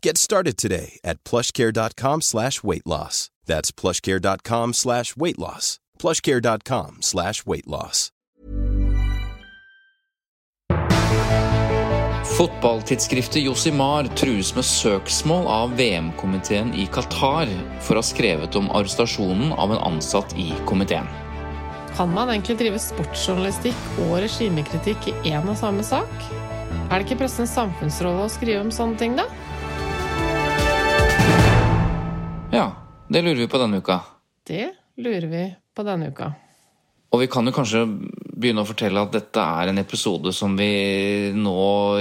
Get started today at plushcare.com slash weight loss. That's plushcare.com slash weight loss. plushcare.com slash weight loss. Fotballtidsskriftet Josimar trues med søksmål av VM-komiteen i Qatar for å ha skrevet om arrestasjonen av en ansatt i komiteen. Kan man egentlig drive sportsjournalistikk og regimekritikk i én og samme sak? Er det ikke pressens samfunnsrolle å skrive om sånne ting, da? Ja, det lurer vi på denne uka. Det lurer vi på denne uka. Og vi kan jo kanskje begynne å fortelle at dette er en episode som vi nå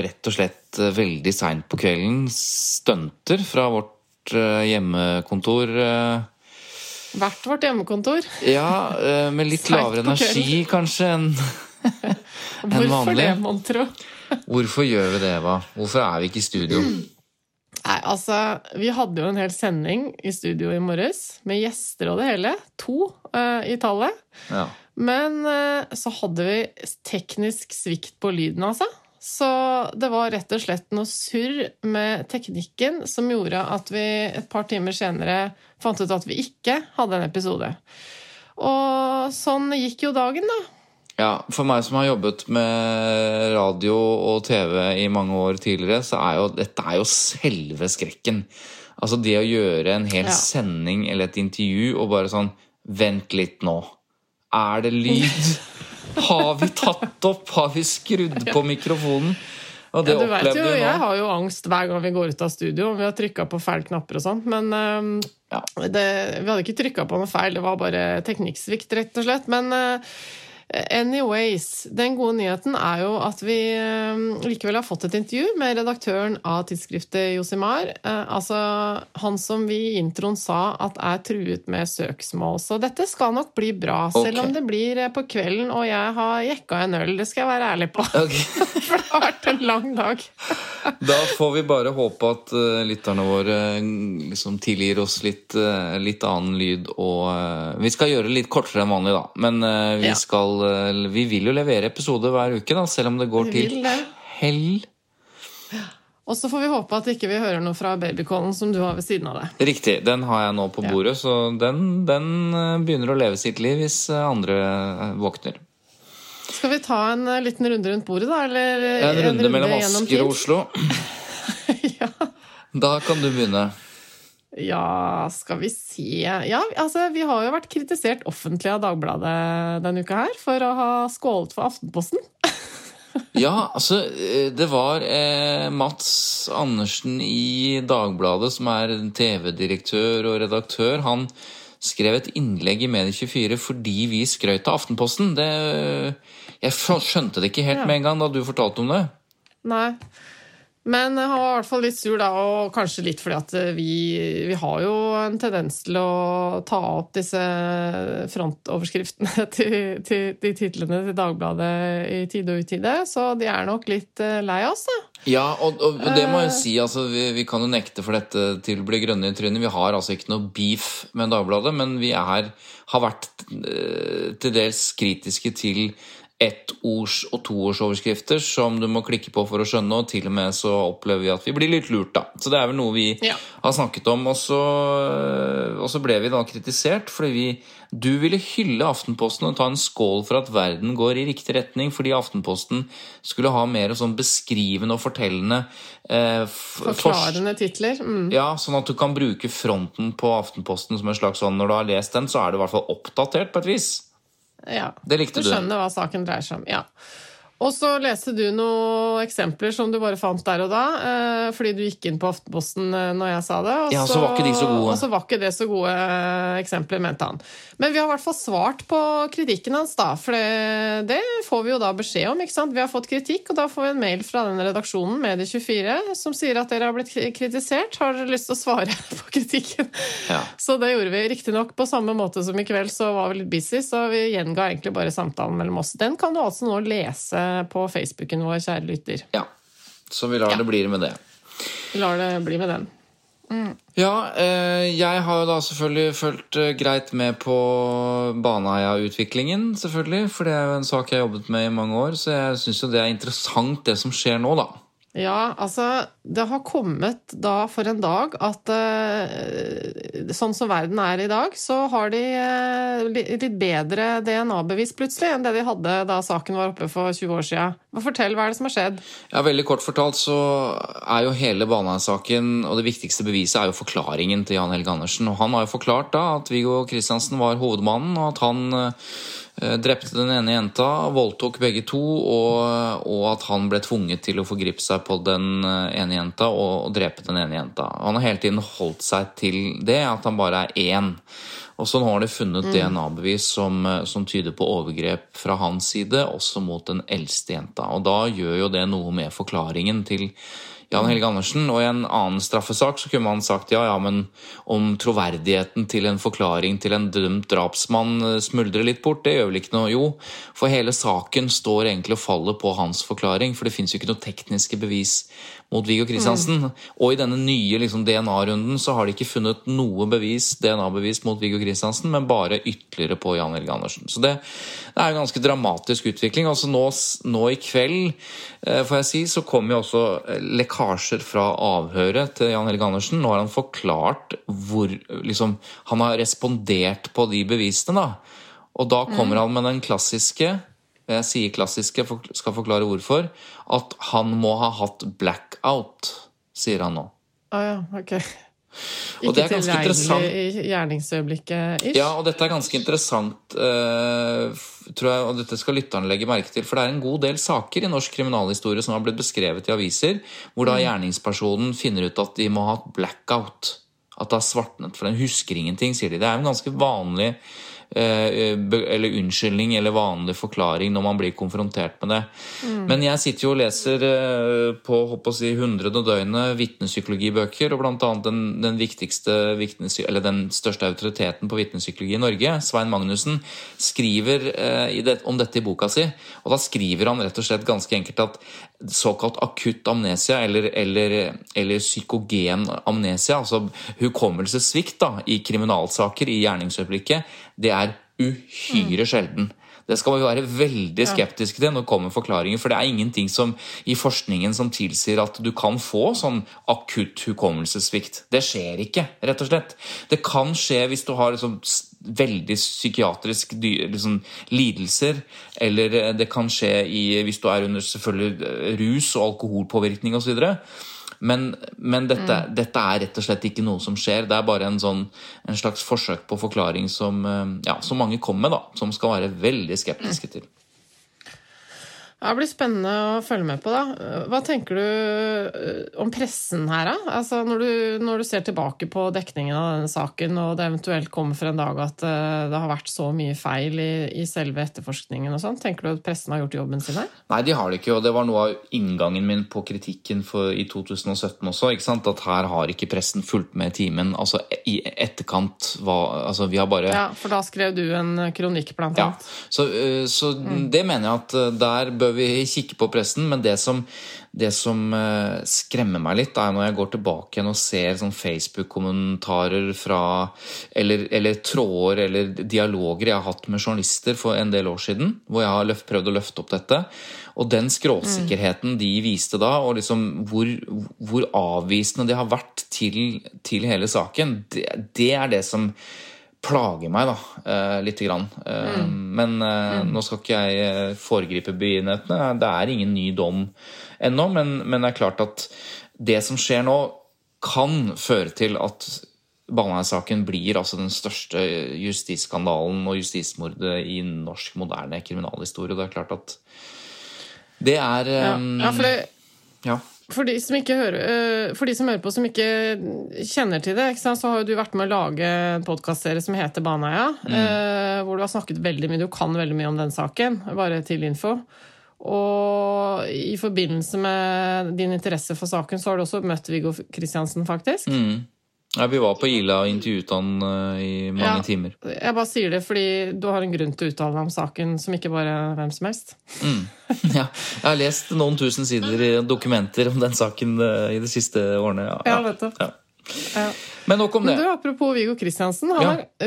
rett og slett eh, veldig seint på kvelden stunter fra vårt eh, hjemmekontor. eh. Hvert vårt hjemmekontor. Ja, med litt lavere energi kanskje enn vanlig. Hvorfor det, mon tro? Hvorfor gjør vi det, Eva? Hvorfor er vi ikke i studio? Nei, altså, Vi hadde jo en hel sending i studio i morges, med gjester og det hele. To uh, i tallet. Ja. Men uh, så hadde vi teknisk svikt på lyden, altså. Så det var rett og slett noe surr med teknikken som gjorde at vi et par timer senere fant ut at vi ikke hadde en episode. Og sånn gikk jo dagen, da. Ja, For meg som har jobbet med radio og TV i mange år tidligere, så er jo dette er jo selve skrekken. Altså det å gjøre en hel Ja. sending eller et intervju og bare sånn Vent litt nå. Er det lyd? Har vi tatt opp? Har vi skrudd på mikrofonen? Og det Ja, du vet jo, jo, nå. jeg har jo angst hver gang vi går ut av studio. Vi har trykka på feil knapper og sånn. Men um, Ja. det, vi hadde ikke trykka på noe feil, det var bare teknikksvikt, rett og slett. Men øh, anyways, den gode nyheten er jo at vi likevel har fått et intervju med redaktøren av tidsskriftet Josimar. Eh, altså han som vi i introen sa at er truet med søksmål. Så dette skal nok bli bra, selv Ok. om det blir eh, på kvelden og jeg har jekka en øl. Det skal jeg være ærlig på. Okay. For det har vært en lang dag. Da får vi bare håpe at eh, lytterne våre eh, liksom tilgir oss litt, eh, litt annen lyd. Og eh, vi skal gjøre det litt kortere enn vanlig, da. Men eh, vi, Ja. skal, eh, vi vil jo levere episode hver uke, da, selv om det går til hell. Og så får vi håpe at ikke vi hører noe fra babycallen som du har ved siden av deg. Riktig. Den har jeg nå på Ja. bordet, så den, den eh, begynner å leve sitt liv hvis eh, andre våkner. Skal vi ta en liten runde rundt bordet, da? Eller En runde mellom gjennom Asker og Oslo. ja. Da kan du begynne. Ja, skal vi se Ja, altså, vi har jo vært kritisert offentlig av Dagbladet denne uka her for å ha skålet for Aftenposten. Ja, altså eh, Det var eh, Mats Andersen i Dagbladet, som er TV-direktør og redaktør. Han skrev et innlegg i Medie24 fordi vi skrøt av Aftenposten. Det, jeg skjønte det ikke helt Ja. med en gang da du fortalte om det. Nei. Men han var i hvert fall litt sur, da, og kanskje litt fordi at vi, vi har jo en tendens til å ta opp disse frontoverskriftene til, til de titlene til Dagbladet i tide og utide, så de er nok litt eh, lei oss, da. Ja, og, og det må jeg si, altså, vi, vi kan jo nekte for dette til å bli grønne i trynet. Vi har altså ikke noe beef med Dagbladet, men vi er, har vært eh, til dels kritiske til ettords- og toårsoverskrifter som du må klikke på for å skjønne, og til og med så opplever vi at vi blir litt lurt, da. Så det er vel noe vi Ja. har snakket om. Og så, og så ble vi da kritisert fordi vi Du ville hylle Aftenposten og ta en skål for at verden går i riktig retning, fordi Aftenposten skulle ha mer sånn beskrivende og fortellende eh, Forklarende titler. Mm. ja, sånn at du kan bruke fronten på Aftenposten som en slags sånn Når du har lest den, så er du i hvert fall oppdatert på et vis. Ja. Det likte du. Du skjønner hva saken dreier seg om. Ja. Og så leste du noen eksempler som du bare fant der og da, eh, fordi du gikk inn på Aftenposten eh, når jeg sa det. Og ja, så var ikke de så gode. Og så var ikke det så gode eh, eksempler, mente han. Men vi har i hvert fall svart på kritikken hans, da. For det, det, får vi jo da beskjed om, ikke sant. Vi har fått kritikk, og da får vi en mail fra den redaksjonen, Medie24, som sier at dere har blitt kritisert. Har dere lyst til å svare på kritikken? Ja. Så det gjorde vi. Riktignok på samme måte som i kveld, så var vi litt busy, så vi gjenga egentlig bare samtalen mellom oss. Den kan du altså nå lese på Facebooken vår, kjære lytter. Ja. Så vi lar ja. det bli med det. Vi lar det bli med den. Mm. Ja, eh, jeg har jo da selvfølgelig fulgt eh, greit med på Baneheia-utviklingen, selvfølgelig. For det er jo en sak jeg har jobbet med i mange år, så jeg syns jo det er interessant det som skjer nå, da. Ja, altså Det har kommet da for en dag at uh, sånn som verden er i dag, så har de uh, litt bedre DNA-bevis plutselig enn det de hadde da saken var oppe for 20 år siden. Fortell, hva er det som har skjedd? Ja, Veldig kort fortalt så er jo hele Baneheim-saken og det viktigste beviset er jo forklaringen til Jan Helge Andersen. Og han har jo forklart da at Viggo Kristiansen var hovedmannen, og at han Eh, drepte den ene jenta, voldtok begge to, og, og, at han ble tvunget til å forgripe seg på den eh, ene jenta og, og, drepe den ene jenta. Han har hele tiden holdt seg til det, at han bare er én. Og så nå har de funnet mm. DNA-bevis som, eh, som, tyder på overgrep fra hans side, også mot den eldste jenta. Og da gjør jo det noe med forklaringen til Jan Helge Andersen. Og i en annen straffesak så kunne man sagt ja, ja, men om troverdigheten til en forklaring til en dømt drapsmann eh, smuldrer litt bort, det gjør vel ikke noe? Jo, for hele saken står egentlig og faller på hans forklaring, for det fins jo ikke noe tekniske bevis mot Viggo Kristiansen. Mm. Og i denne nye liksom, DNA-runden så har de ikke funnet noe bevis, DNA-bevis mot Viggo Kristiansen, men bare ytterligere på Jan Helge Andersen. Så det, det er en ganske dramatisk utvikling. Altså nå, nå i kveld, eh, får jeg si, så kommer jo også eh, lekkasjer fra avhøret til Jan Helge Andersen. Nå har han forklart hvor liksom, Han har respondert på de bevisene, da. Og da kommer mm. han med den klassiske jeg sier klassiske, skal forklare hvorfor, at han må ha hatt blackout, sier han nå. Å ah, ja, ok. Og Ikke tilregnelig i gjerningsøyeblikket ish? Ja, og dette er ganske interessant, uh, tror jeg, og dette skal lytterne legge merke til. For det er en god del saker i norsk kriminalhistorie som har blitt beskrevet i aviser, hvor da mm. gjerningspersonen finner ut at de må ha hatt blackout. At det har svartnet, for den husker ingenting, sier de. Det er en ganske vanlig Eh, eller unnskyldning eller vanlig forklaring når man blir konfrontert med det. Mm. Men jeg sitter jo og leser eh, på håper å si, hundrede døgnet vitnepsykologibøker, og bl.a. Den, den viktigste eller den største autoriteten på vitnepsykologi i Norge, Svein Magnussen, skriver eh, det, om dette i boka si. Og da skriver han rett og slett ganske enkelt at såkalt akutt amnesia, eller, eller, eller psykogen amnesia, altså hukommelsessvikt i kriminalsaker i gjerningsøyeblikket, det er uhyre mm. sjelden. Det skal vi være veldig skeptiske til når det kommer forklaringer. For det er ingenting som, i forskningen som tilsier at du kan få sånn akutt hukommelsessvikt. Det skjer ikke, rett og slett. Det kan skje hvis du har liksom veldig psykiatrisk liksom, lidelser. Eller det kan skje i, hvis du er under selvfølgelig rus og alkoholpåvirkning osv. Men, men dette, mm. dette, er rett og slett ikke noe som skjer. Det er bare en, sånn, en slags forsøk på forklaring som, eh, ja, som mange kommer med, da, som skal være veldig skeptiske til. Det blir spennende å følge med på. da. Hva tenker du eh, om pressen her, da? Altså, når, du, når, du, ser tilbake på dekningen av denne saken, og det eventuelt kommer for en dag at eh, det har vært så mye feil i, i selve etterforskningen og sånn, tenker du at pressen har gjort jobben sin her? Nei, de har det ikke, og det var noe av inngangen min på kritikken for, i 2017 også. ikke sant? At her har ikke pressen fulgt med i timen. Altså i etterkant var Altså, vi har bare Ja, for da skrev du en kronikk, blant annet. Ja, så, eh, så mm. det mener jeg at der bør bør vi kikke på pressen, men det som, det som eh, skremmer meg litt, er når jeg går tilbake igjen og ser sånn Facebook-kommentarer fra eller, eller, tråder eller dialoger jeg har hatt med journalister for en del år siden, hvor jeg har løft, prøvd å løfte opp dette. Og den skråsikkerheten mm. de viste da, og liksom hvor, hvor, avvisende de har vært til, til hele saken, det, det er det som plager meg, da, uh, lite grann. Uh, mm. Men uh, mm. nå skal ikke jeg foregripe begivenhetene. Det er ingen ny dom ennå, men, men, det er klart at det som skjer nå, kan føre til at Baneheia-saken blir altså den største justisskandalen og justismordet i norsk moderne kriminalhistorie. Det er klart at det er Ja, ja for, det, ja. For, de som ikke hører, øh, for de som hører på som ikke kjenner til det, så har jo du vært med å lage en podkastserie som heter Baneheia. Mm. hvor du har snakket veldig mye, du kan veldig mye om den saken, bare til info. Og i forbindelse med din interesse for saken, så har du også møtt Viggo Kristiansen, faktisk. Mm. Ja, vi var på Ila og intervjuet han uh, i mange Ja. timer. Jeg bare sier det fordi du har en grunn til å uttale deg om saken, som ikke bare hvem som helst. Mm. Ja, jeg har lest noen tusen sider i dokumenter om den saken uh, i de siste årene. Ja, Ja, vet du. Ja. Ja. Men nok om Men du, apropos Viggo Kristiansen.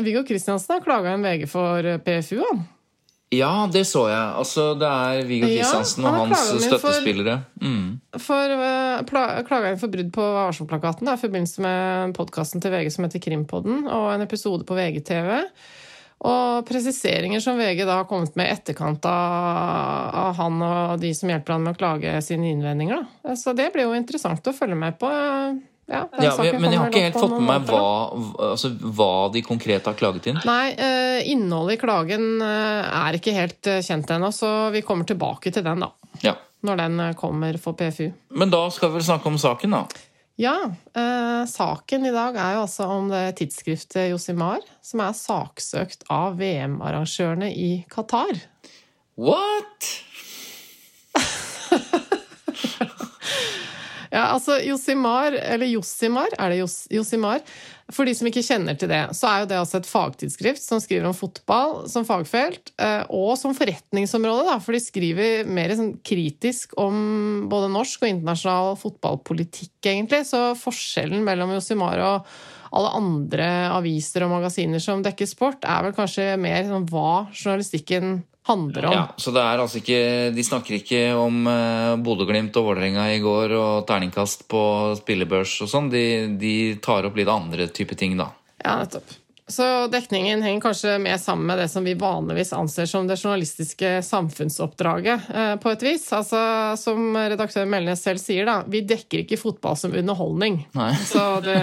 Viggo Kristiansen har klaga en VG for PFU, han. Ja, det så jeg. Altså, det er Viggo Ja, og hans støttespillere. Mm. For uh, klaga inn for brudd på Varsom-plakaten da, i forbindelse med podkasten til VG som heter Krimpodden, og en episode på VGTV. Og presiseringer som VG da har kommet med i etterkant av, av han og de som hjelper han med å klage sine innvendinger. Da. Så det blir jo interessant å følge med på. Ja, Ja, men jeg har ikke helt fått med meg hva, altså, hva de konkret har klaget inn. Nei, eh, innholdet i klagen eh, er ikke helt eh, kjent ennå, så vi kommer tilbake til den, da. Ja. Når den kommer for PFU. Men da skal vi vel snakke om saken, da. Ja, eh, saken i dag er jo altså om det tidsskriftet Josimar, som er saksøkt av VM-arrangørene i Qatar. What?! Ja, altså Josimar, eller Josimar, er det Jos Josimar? For de som ikke kjenner til det, så er jo det altså et fagtidsskrift som skriver om fotball som fagfelt, eh, og som forretningsområde, da, for de skriver mer sånn kritisk om både norsk og internasjonal fotballpolitikk, egentlig. Så forskjellen mellom Josimar og alle andre aviser og magasiner som dekker sport, er vel kanskje mer sånn hva journalistikken handler om. Ja, så det er altså ikke De snakker ikke om uh, Bodø-Glimt og Vålerenga i går og terningkast på spillebørs og sånn. De, de tar opp litt andre type ting, da. Ja, nettopp. Så dekningen henger kanskje mer sammen med det som vi vanligvis anser som det journalistiske samfunnsoppdraget, eh, på et vis. Altså, som redaktør Melnes selv sier, da, vi dekker ikke fotball som underholdning. Nei. Så det,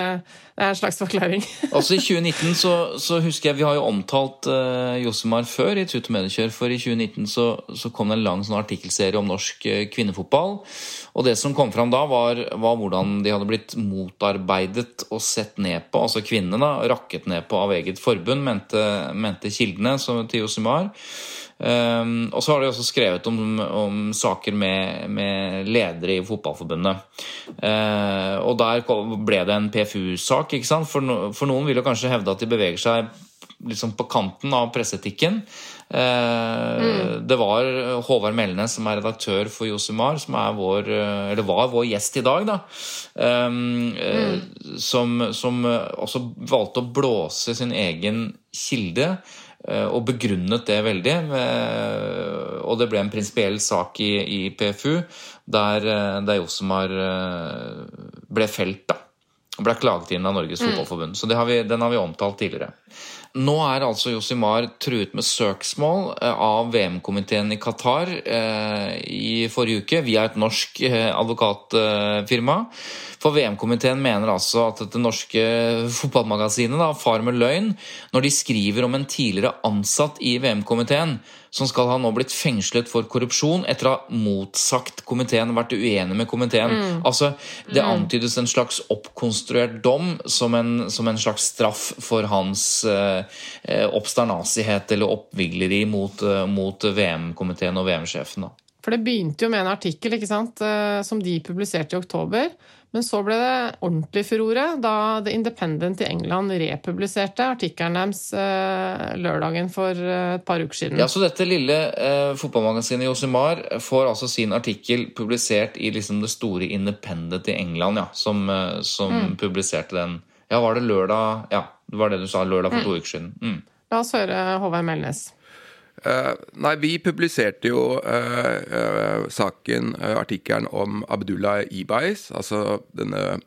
det er en slags forklaring. Også i 2019 så, så husker jeg Vi har jo omtalt uh, Josemar før i Tut og Mediekjør, for i 2019 så, så kom det en lang sånn artikkelserie om norsk eh, kvinnefotball. Og det som kom fram da, var, var hvordan de hadde blitt motarbeidet og sett ned på, altså kvinnene, rakket ned på av eget forbund, mente, mente kildene til Josimar. Um, og så har de også skrevet om, om saker med, med ledere i Fotballforbundet. Uh, og der ble det en PFU-sak. For, no, for noen vil jo kanskje hevde at de beveger seg liksom på kanten av presseetikken. Uh, Mm. Det var Håvard Melnes, som er redaktør for Josimar, som er vår, eller var vår gjest i dag, da. Um, mm. som, som også valgte å blåse sin egen kilde og begrunnet det veldig. Og det ble en prinsipiell sak i, i PFU der, der Josemar ble felt. da. Ble klaget inn av Norges Fotballforbund. Så har vi, den har vi omtalt tidligere. Nå er altså Josimar truet med søksmål av VM-komiteen i Qatar eh, i forrige uke via et norsk eh, advokatfirma. For VM-komiteen mener altså at det norske fotballmagasinet da, far med løgn når de skriver om en tidligere ansatt i VM-komiteen som skal ha nå blitt fengslet for korrupsjon etter å ha motsagt komiteen, vært uenig med komiteen. Mm. Altså, Det antydes en slags oppkonstruert dom som en, som en slags straff for hans eh, oppstanasighet eller oppvigleri mot, eh, mot VM-komiteen og VM-sjefen. da. For det begynte jo med en artikkel ikke sant, eh, som de publiserte i oktober. Men så ble det ordentlig furore da The Independent i England republiserte artikkelen deres eh, lørdagen for eh, et par uker siden. Ja, Så dette lille eh, fotballmagasinet Josimar får altså sin artikkel publisert i liksom det store Independent i England, ja, som, som mm. publiserte den. Ja, var det lørdag? Ja, det var det du sa, lørdag for to uker siden. Mm. La oss høre Håvard Melnes. Eh, nei, vi publiserte jo eh, eh, saken, artikkelen om Abdullah Ibais, altså denne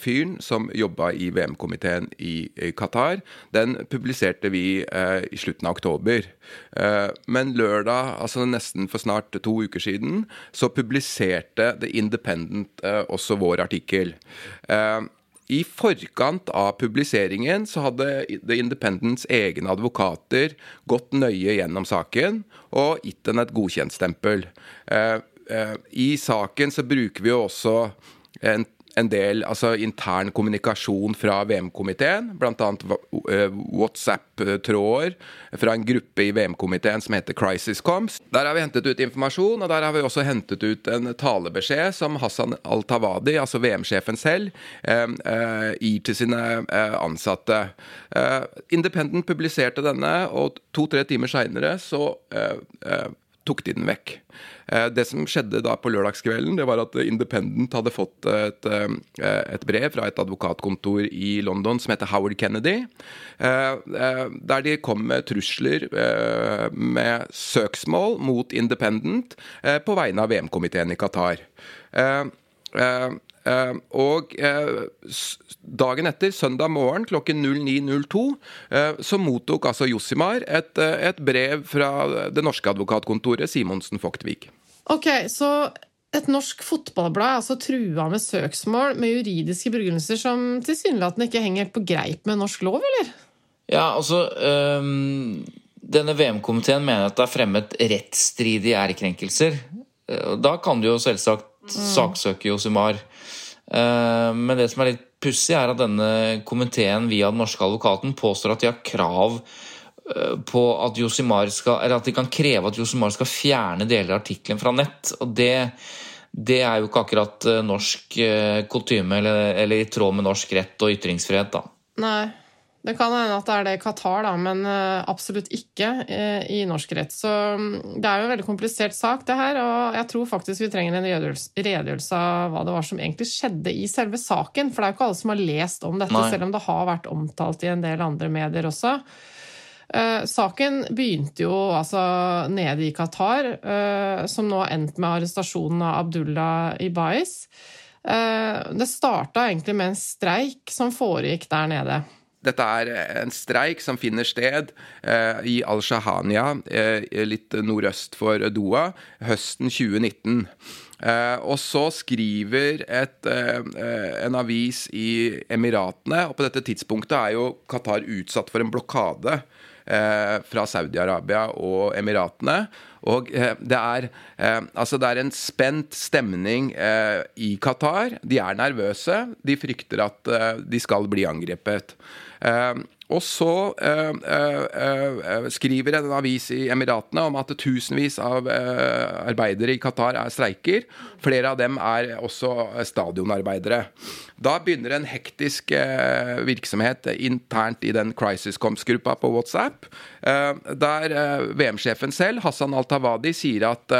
fyren som jobba i VM-komiteen i Qatar. Den publiserte vi eh, i slutten av oktober. Eh, men lørdag, altså nesten for snart to uker siden, så publiserte The Independent eh, også vår artikkel. Eh, I forkant av publiseringen så hadde The Independents egne advokater gått nøye gjennom saken og gitt den et godkjentstempel. Eh, eh, I saken så bruker vi jo også en en del altså, intern kommunikasjon fra VM-komiteen, bl.a. Eh, WhatsApp-tråder fra en gruppe i VM-komiteen som heter Crisis Coms. Der har vi hentet ut informasjon, og der har vi også hentet ut en talebeskjed som Hassan Al-Tawadi, altså VM-sjefen selv, eh, eh, gir til sine ansatte. Independent publiserte denne, og to-tre timer seinere så tok de den vekk. Eh, det som skjedde da på lørdagskvelden, det var at Independent hadde fått et, eh, et, brev fra et advokatkontor i London som heter Howard Kennedy, eh, der de kom med trusler med søksmål mot Independent på vegne av VM-komiteen i Qatar. Uh, og uh, dagen etter, søndag morgen klokken 09.02, uh, så mottok altså Jossimar et, et, brev fra det norske advokatkontoret Simonsen Fogtvik. Ok, så et norsk fotballblad er altså trua med søksmål med juridiske begrunnelser som tilsynelatende ikke henger på greip med norsk lov, eller? Ja, altså um, Denne VM-komiteen mener at det er fremmet rettsstridige ærekrenkelser. Da kan du jo selvsagt mm. saksøke Josimar. Eh, men det som er litt pussig, er at denne komiteen via den norske advokaten påstår at de har krav eh, på at Josimar skal, eller at de kan kreve at Josimar skal fjerne deler av artikkelen fra nett. og det, det er jo ikke akkurat eh, norsk kutyme eller, eller, i tråd med norsk rett og ytringsfrihet. da. Nei. Det kan hende at det er det i Qatar, da, men eh, absolutt ikke eh, i norsk rett. Så mm, det er jo en veldig komplisert sak, det her. Og jeg tror faktisk vi trenger en redegjørelse av hva det var som egentlig skjedde i selve saken. For det er jo ikke alle som har lest om dette, Nei. selv om det har vært omtalt i en del andre medier også. Uh, saken begynte jo altså nede i Qatar, som nå har endt med arrestasjonen av Abdullah Ibais. Det starta egentlig med en streik som foregikk der nede. Dette er en streik som finner sted eh, i Al-Shahania, eh, litt nordøst for Doha, høsten 2019. Eh, og så skriver et, eh, en avis i Emiratene, og på dette tidspunktet er jo Qatar utsatt for en blokade eh, fra Saudi-Arabia og Emiratene. Og eh, det er, eh, altså det er en spent stemning eh, i Qatar. De er nervøse. De frykter at de skal bli angrepet. Um, Og så uh, uh, skriver en avis i Emiratene om at tusenvis av arbeidere i Qatar er streiker. Flere av dem er også stadionarbeidere. Da begynner en hektisk virksomhet internt i den Crisiscoms-gruppa på WhatsApp, der VM-sjefen selv, Hassan Al-Tawadi, sier at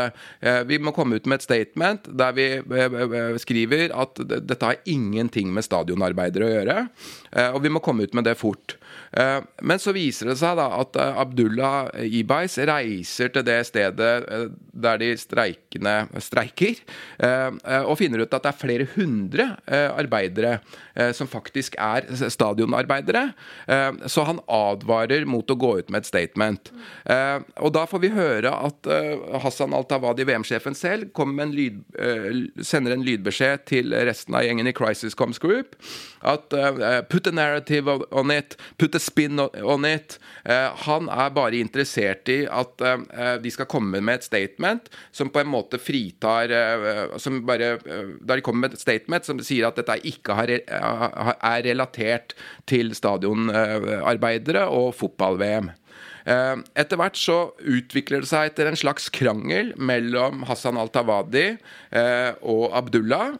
vi må komme ut med et statement der vi skriver at dette har ingenting med stadionarbeidere å gjøre, og vi må komme ut med det fort. Eh, men så viser det seg da at eh, Abdullah Ibais reiser til det stedet eh, der de streikende streiker, og finner ut at det er flere hundre arbeidere som faktisk er stadionarbeidere. Så han advarer mot å gå ut med et statement. Og da får vi høre at Hassan Al-Tawadi, VM-sjefen selv, en lyd, sender en lydbeskjed til resten av gjengen i Crisis Coms Group at put a narrative on it, put a spin on it. Uh, han er bare interessert i at uh, de skal komme med et statement som på en måte fritar som bare, Da de kommer med et statement som sier at dette ikke er relatert til stadionarbeidere og fotball-VM. Etter hvert så utvikler det seg etter en slags krangel mellom Hassan al-Tawadi og Abdullah.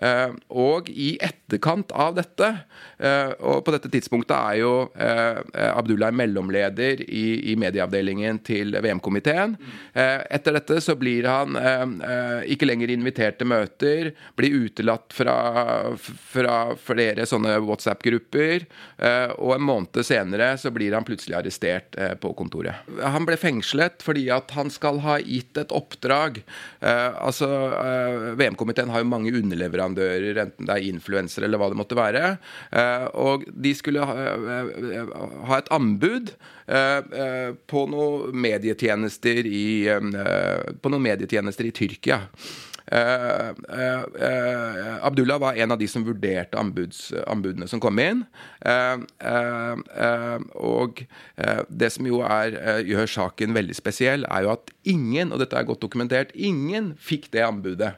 Eh, og i etterkant av dette, eh, og på dette tidspunktet er jo eh, Abdullah mellomleder i, i medieavdelingen til VM-komiteen. Etter dette så blir han ikke lenger invitert til møter, blir utelatt fra, fra flere sånne WhatsApp-grupper, og en måned senere så blir han plutselig arrestert på kontoret. Han ble fengslet fordi at han skal ha gitt et oppdrag. Altså, VM-komiteen har jo mange underleverandører leverandører, enten det er influensere eller hva det måtte være. Eh, og de skulle ha eh, et anbud eh, på noen medietjenester i, på noen medietjenester i Tyrkia. Abdullah var en av de som vurderte anbuds, anbudene som kom inn. og det som jo er, gjør saken veldig spesiell, er jo at ingen, og dette er godt dokumentert, ingen fikk det anbudet.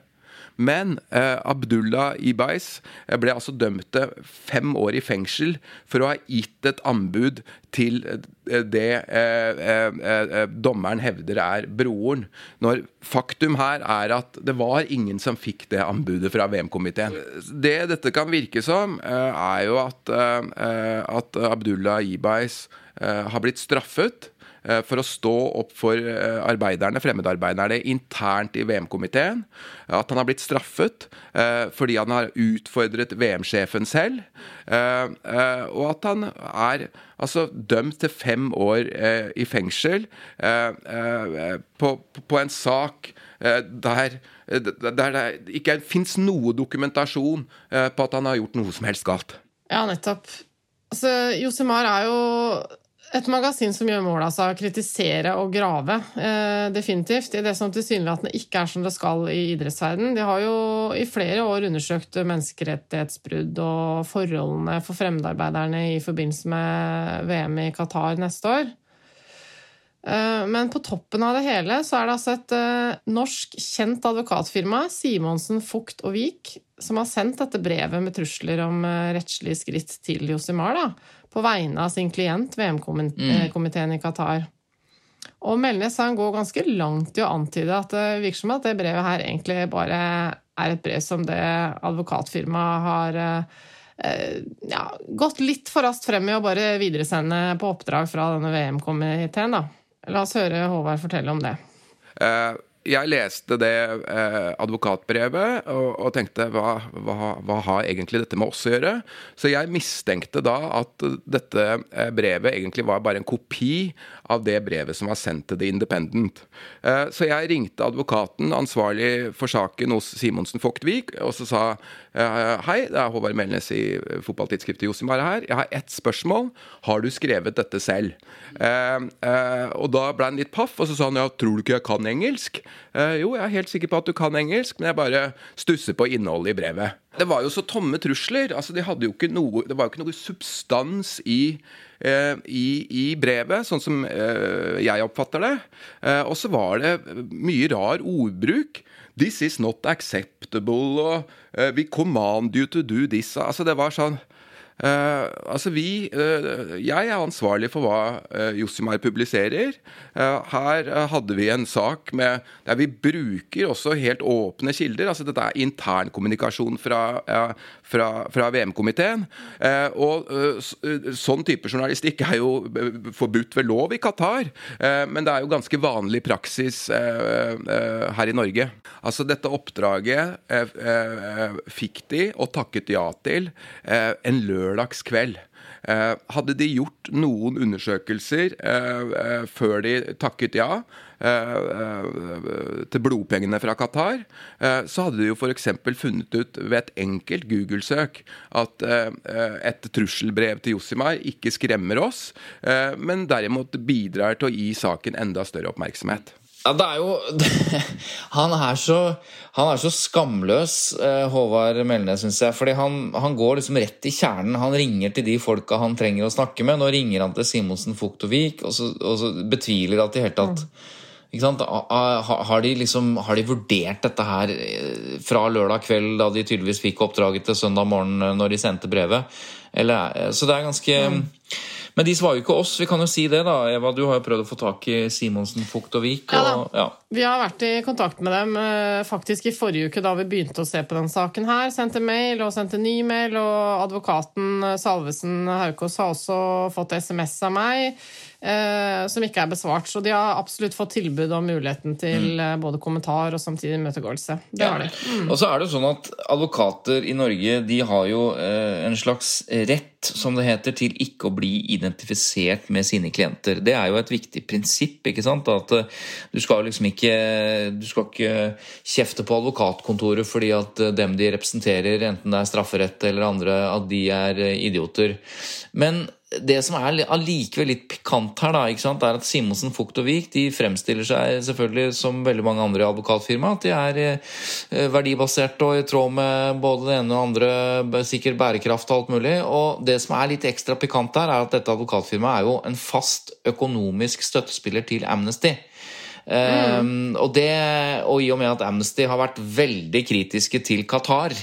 Men eh, Abdullah Ibais eh, ble altså dømt til fem år i fengsel for å ha gitt et anbud til eh, det eh, eh, dommeren hevder er broren. Når faktum her er at det var ingen som fikk det anbudet fra VM-komiteen. Det dette kan virke som, er jo at, at Abdullah Ibais har blitt straffet for å stå opp for eh, arbeiderne, fremmedarbeiderne internt i VM-komiteen. At han har blitt straffet eh, fordi han har utfordret VM-sjefen selv. Og at han er altså dømt til fem år i fengsel på, på en sak der det ikke fins noe dokumentasjon på at han har gjort noe som helst galt. Ja, nettopp. Altså, Josemar er jo et magasin som gjør mål av seg å kritisere og grave, eh, definitivt. I det som tilsynelatende ikke er som det skal i idrettsverden. De har jo i flere år undersøkt menneskerettighetsbrudd og forholdene for fremmedarbeiderne i forbindelse med VM i Qatar neste år. Eh, men på toppen av det hele så er det altså et eh, norsk kjent advokatfirma, Simonsen, Fugt og Vik, som har sendt dette brevet med trusler om eh, rettslige skritt til Josimar. da på vegne av sin klient, VM-komiteen mm. i Qatar. Og Melnes han går ganske langt i å antyde at det virker som at det brevet her egentlig bare er et brev som det advokatfirmaet har eh, ja, gått litt for raskt frem i å bare videresende på oppdrag fra denne VM-komiteen. La oss høre Håvard fortelle om det. Uh jeg leste det eh, advokatbrevet og, og tenkte hva, hva, hva, har egentlig dette med oss å gjøre? Så jeg mistenkte da at dette eh, brevet egentlig var bare en kopi av det brevet som var sendt til The Independent. Eh, så jeg ringte advokaten ansvarlig for saken hos Simonsen Fogtvik og så sa eh, hei, det er Håvard Melnes i fotballtidsskriftet Josimar her. Jeg har ett spørsmål. Har du skrevet dette selv? Eh, og da ble han litt paff, og så sa han ja, tror du ikke jeg kan engelsk? Uh, jo, jeg er helt sikker på at du kan engelsk, men jeg bare stusser på innholdet i brevet. Det var jo så tomme trusler. altså de hadde jo ikke noe, Det var jo ikke noe substans i, eh, i, i brevet, sånn som eh, jeg oppfatter det. og så var det mye rar ordbruk. This is not acceptable, og we command you to do this. Altså, det var sånn Uh, altså vi uh, Jeg er ansvarlig for hva uh, Josimar publiserer. her hadde vi en sak med, der vi bruker også helt åpne kilder. altså Dette er internkommunikasjon fra, fra, fra VM-komiteen. og sånn type journalistikk er jo forbudt ved lov i Qatar. men det er jo ganske vanlig praksis her i Norge. Altså dette oppdraget fikk de og takket ja til en lørdag lørdagskveld. kveld. hadde de gjort noen undersøkelser eh, eh, før de takket ja til blodpengene fra Qatar, så hadde de jo f.eks. funnet ut ved et enkelt Google-søk at et trusselbrev til Josimar ikke skremmer oss, men derimot bidrar til å gi saken enda større oppmerksomhet. Ja, det er jo Han er så, han er så skamløs, eh, Håvard Melnes, syns jeg. Fordi han, han, går liksom rett i kjernen. Han ringer til de folka han trenger å snakke med. Nå ringer han til Simonsen Fuktovik, og, så, og så betviler at i hele tatt har de, liksom, har de vurdert dette her eh, fra lørdag kveld, da de tydeligvis fikk oppdraget til søndag morgen eh, når de sendte brevet? Eller, så det er ganske mm. Men de svarer jo ikke oss. Vi kan jo si det, da. Eva, du har jo prøvd å få tak i Simonsen, Fugt og Vik. Og, ja, Vi har vært i kontakt med dem eh, faktisk i forrige uke, da vi begynte å se på den saken her. Sendte mail og sendte ny mail, og advokaten eh, Salvesen Haukås har også fått SMS av meg som ikke er besvart. Så de har absolutt fått tilbud om muligheten til mm. Eh, både kommentar og samtidig imøtegåelse. Det har de. Mm. Og så er det jo sånn at advokater i Norge de har jo eh, en slags rett, som det heter, til ikke å bli identifisert med sine klienter. Det er jo et viktig prinsipp, ikke sant? At eh, du skal liksom ikke Du skal ikke kjefte på advokatkontoret fordi at eh, dem de representerer, enten det er strafferett eller andre, at de er idioter. Men det som er allikevel litt pikant her, da, er at Simonsen, Fugt og Vik de fremstiller seg selvfølgelig som veldig mange andre i advokatfirma. At de er eh, verdibaserte og i tråd med både det ene og andre, sikkert bærekraft og alt mulig. Og det som er litt ekstra pikant her, er at dette advokatfirmaet er jo en fast økonomisk støttespiller til Amnesty. Mm. og, det, og i og med at Amnesty har vært veldig kritiske til Qatar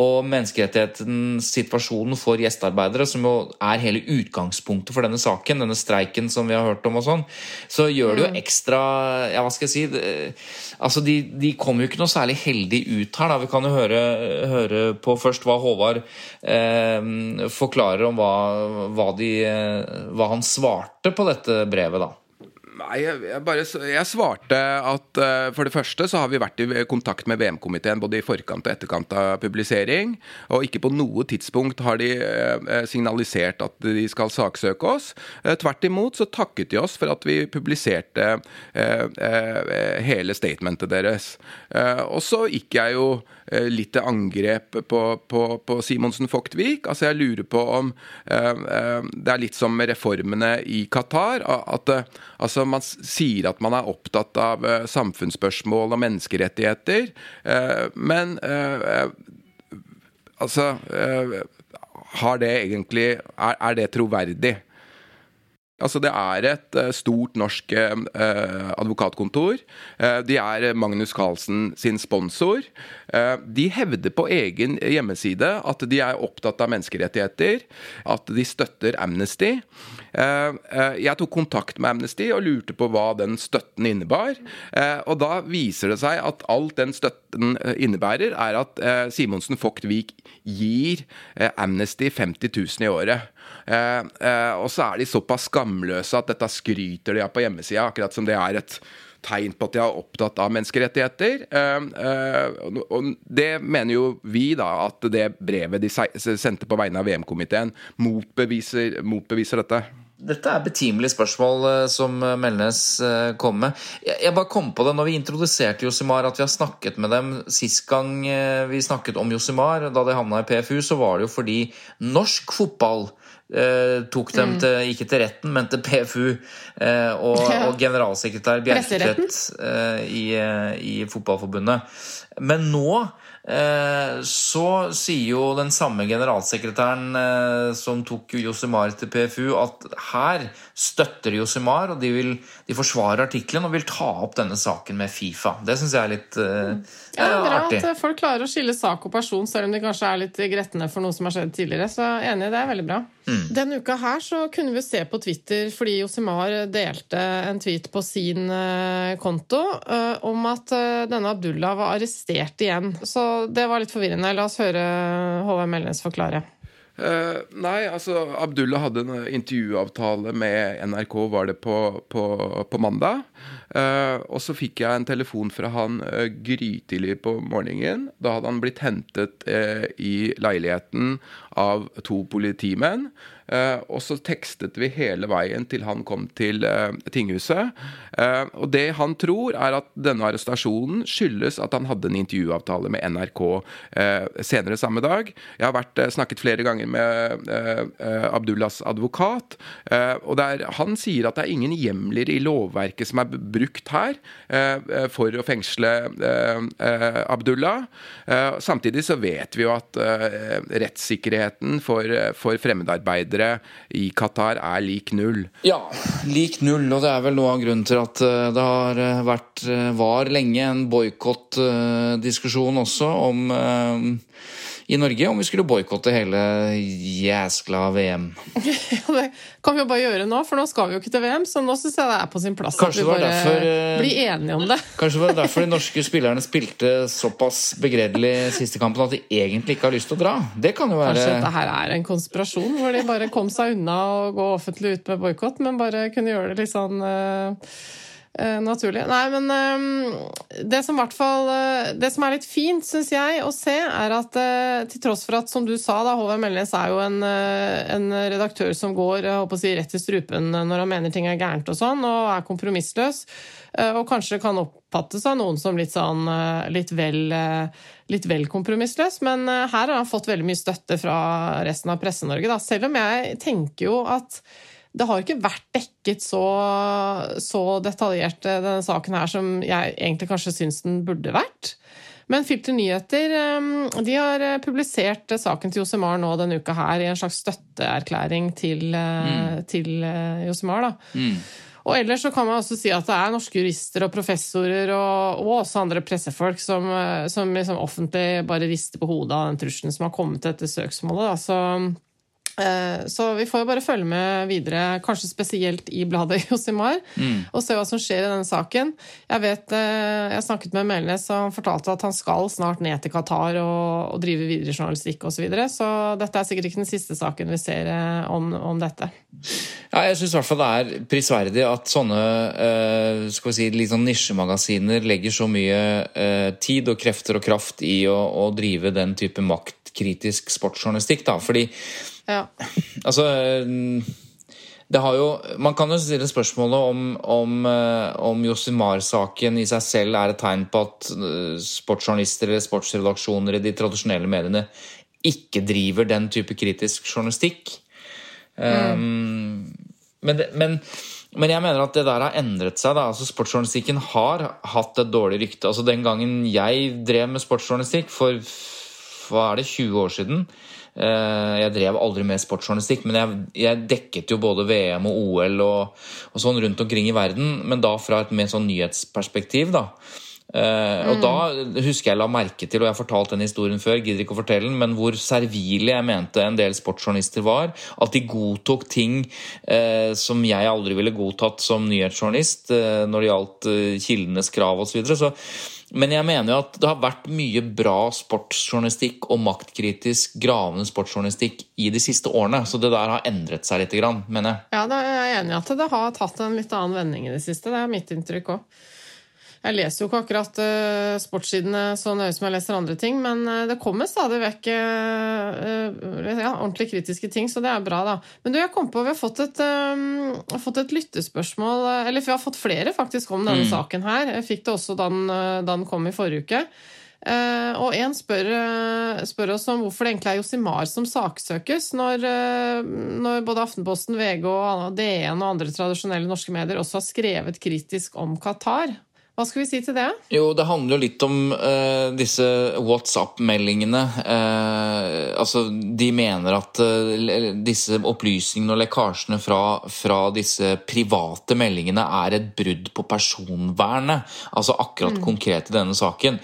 og menneskerettighetens situasjon for gjestearbeidere, som jo er hele utgangspunktet for denne saken, denne streiken som vi har hørt om og sånn, så gjør det jo mm. ekstra Ja, hva skal jeg si det, Altså, de, de kommer jo ikke noe særlig heldig ut her. da, Vi kan jo høre, høre på først hva Håvard eh, forklarer om hva, hva, de, hva han svarte på dette brevet, da. Nei, jeg, bare, jeg svarte at uh, for det første så har vi vært i kontakt med VM-komiteen både i forkant og etterkant av publisering. Og ikke på noe tidspunkt har de uh, signalisert at de skal saksøke oss. Uh, tvert imot så takket de oss for at vi publiserte hele statementet deres. og så gikk jeg jo litt til angrep på, på, på Simonsen Fogtvik. Altså jeg lurer på om eh, eh, Det er litt som med reformene i Qatar. At altså man sier at man er opptatt av samfunnsspørsmål og menneskerettigheter, men altså Har det egentlig Er, er det troverdig? Altså, det er et uh, stort norsk uh, advokatkontor. Uh, de er Magnus Carlsen sin sponsor. de hevder på egen hjemmeside at de er opptatt av menneskerettigheter, at de støtter Amnesty. jeg tok kontakt med Amnesty og lurte på hva den støtten innebar. og da viser det seg at alt den støtten innebærer, er at Simonsen Vogt Vik gir Amnesty 50 000 i året. Eh, eh, og så er de såpass skamløse at dette skryter de av på hjemmesida, akkurat som det er et tegn på at de er opptatt av menneskerettigheter. Eh, og det mener jo vi, da, at det brevet de sendte på vegne av VM-komiteen, motbeviser, motbeviser dette. Dette er betimelige spørsmål som Melnes kom med. Jeg bare kom på det når vi introduserte Josimar, at vi har snakket med dem sist gang vi snakket om Josimar, da de havna i PFU, så var det jo fordi norsk fotball eh, tok dem mm. til, ikke til retten, men til PFU. Eh, og, og, generalsekretær Bjerketvedt eh, i, eh, i Fotballforbundet. Men nå Eh, så sier jo den samme generalsekretæren som tok Josimar til PFU, at her støtter Josimar, og de, vil, de forsvarer artikkelen og vil ta opp denne saken med Fifa. Det syns jeg er litt uh, ja, det er bra artig. at folk klarer å skille sak og person, selv om de kanskje er litt gretne for noe som har skjedd tidligere. Så enig, det er veldig bra. Mm. Denne uka her så kunne vi se på Twitter, fordi Josimar delte en tweet på sin konto om at denne Abdullah var arrestert igjen. Så det var litt forvirrende. La oss høre HV Melnes forklare. Uh, nei, altså Abdullah hadde en intervjuavtale med NRK, var det på, på, på mandag. Uh, og så fikk jeg en telefon fra han uh, grytidlig på morgenen. Da hadde han blitt hentet i leiligheten av to politimenn. Uh, og så tekstet vi hele veien til han kom til uh, tinghuset. Uh, og det han tror, er at denne arrestasjonen skyldes at han hadde en intervjuavtale med NRK senere samme dag. Jeg har vært, snakket flere ganger med Abdullahs advokat, og der, han sier at det er ingen hjemler i lovverket som er brukt her for å fengsle Abdullah. Samtidig så vet vi jo at rettssikkerheten for, for fremmedarbeidere i Qatar er lik null. Ja, lik null. Og det er vel noe av grunnen til at eh, det har eh, vært, eh, var lenge en boikottdiskusjon også om i Norge om vi skulle boikotte hele jæskla VM. ja, det kan vi jo bare gjøre nå, for nå skal vi jo ikke til VM, så nå syns jeg det er på sin plass kanskje at vi bare derfor, blir enige om det. kanskje det var derfor de norske spillerne spilte såpass begredelig siste kampen at de egentlig ikke har lyst til å dra. Det kan jo være Kanskje dette her er en konspirasjon, hvor de bare kom seg unna å gå offentlig ut med boikott, men bare kunne gjøre det litt sånn uh Eh, naturlig. Nei, men um, det som fall eh, Det som er litt fint, syns jeg, å se, er at uh, til tross for at, som du sa, da, Håvard Melnes er jo en, en, redaktør som går jeg håper å si, rett i strupen når han mener ting er gærent og sånn, og er kompromissløs, og kanskje kan oppfattes av noen som litt sånn litt vel, litt vel kompromissløs, men her har han fått veldig mye støtte fra resten av Presse-Norge, selv om jeg tenker jo at det har ikke vært dekket så, så detaljert, eh, denne saken her, som jeg egentlig kanskje syns den burde vært. Men Filter Nyheter eh, de har eh, publisert saken til Josemar nå denne uka her i en slags støtteerklæring til, mm. til Josemar. da. Mm. Og ellers så kan man også si at det er norske jurister og professorer og, og også andre pressefolk som, som liksom offentlig bare rister på hodet av den trusselen som har kommet etter søksmålet. Da. Så Eh, så vi får bare følge med videre, kanskje spesielt i bladet Josimar, mm. og se hva som skjer i denne saken. Jeg vet, eh, jeg snakket med Melnes, og han fortalte at han skal snart ned til Qatar og, og drive videre journalistikk osv. Så, videre. så dette er sikkert ikke den siste saken vi ser eh, om, om dette. Ja, jeg syns i hvert fall det er prisverdig at sånne skal vi si, litt sånn nisjemagasiner legger så mye tid og krefter og kraft i å, å drive den type maktkritisk sportsjournalistikk. da, fordi ja. Altså det har jo, Man kan jo stille spørsmålet om, om, eh, om Josimar-saken i seg selv er et tegn på at eh, sportsjournalister eller sportsredaksjoner i de tradisjonelle mediene ikke driver den type kritisk journalistikk. Mm. Um, men, det, men, men, jeg mener at det der har endret seg. Da. Altså, sportsjournalistikken har hatt et dårlig rykte. Altså, den gangen jeg drev med sportsjournalistikk for hva er det, 20 år siden, jeg drev aldri med sportsjournalistikk, men jeg, jeg, dekket jo både VM og OL og, og, sånn rundt omkring i verden, men da fra et mer sånn nyhetsperspektiv, da. Uh, og da husker jeg la merke til, og jeg har fortalt den historien før, gidder ikke å fortelle den, men hvor servile jeg mente en del sportsjournalister var. At de godtok ting uh, som jeg aldri ville godtatt som nyhetsjournalist uh, når det gjaldt kildenes krav osv. Så, videre. så men jeg mener jo at det har vært mye bra sportsjournalistikk og maktkritisk gravende sportsjournalistikk i de siste årene. Så det der har endret seg litt, mener jeg. Ja, jeg er enig i at det har tatt en litt annen vending i det siste. Det er mitt inntrykk òg. Jeg leser jo ikke akkurat uh, sportssidene så nøye som jeg leser andre ting, men uh, det kommer stadig vekk uh, ja, ordentlig kritiske ting, så det er bra, da. Men du, jeg kom på vi har fått et, fått et lyttespørsmål, eller vi har fått flere faktisk om denne mm. saken her. Jeg fikk det også da den, da den kom i forrige uke. Uh, og en spør, uh, spør, oss om hvorfor det egentlig er Josimar som saksøkes, når, uh, når, både Aftenposten, VG og DN og andre tradisjonelle norske medier også har skrevet kritisk om Qatar. Hva skal vi si til det? Jo, Det handler jo litt om uh, disse WhatsApp-meldingene. Uh, altså, De mener at uh, disse opplysningene og lekkasjene fra, fra, disse private meldingene er et brudd på personvernet. Altså akkurat mm. konkret i denne saken.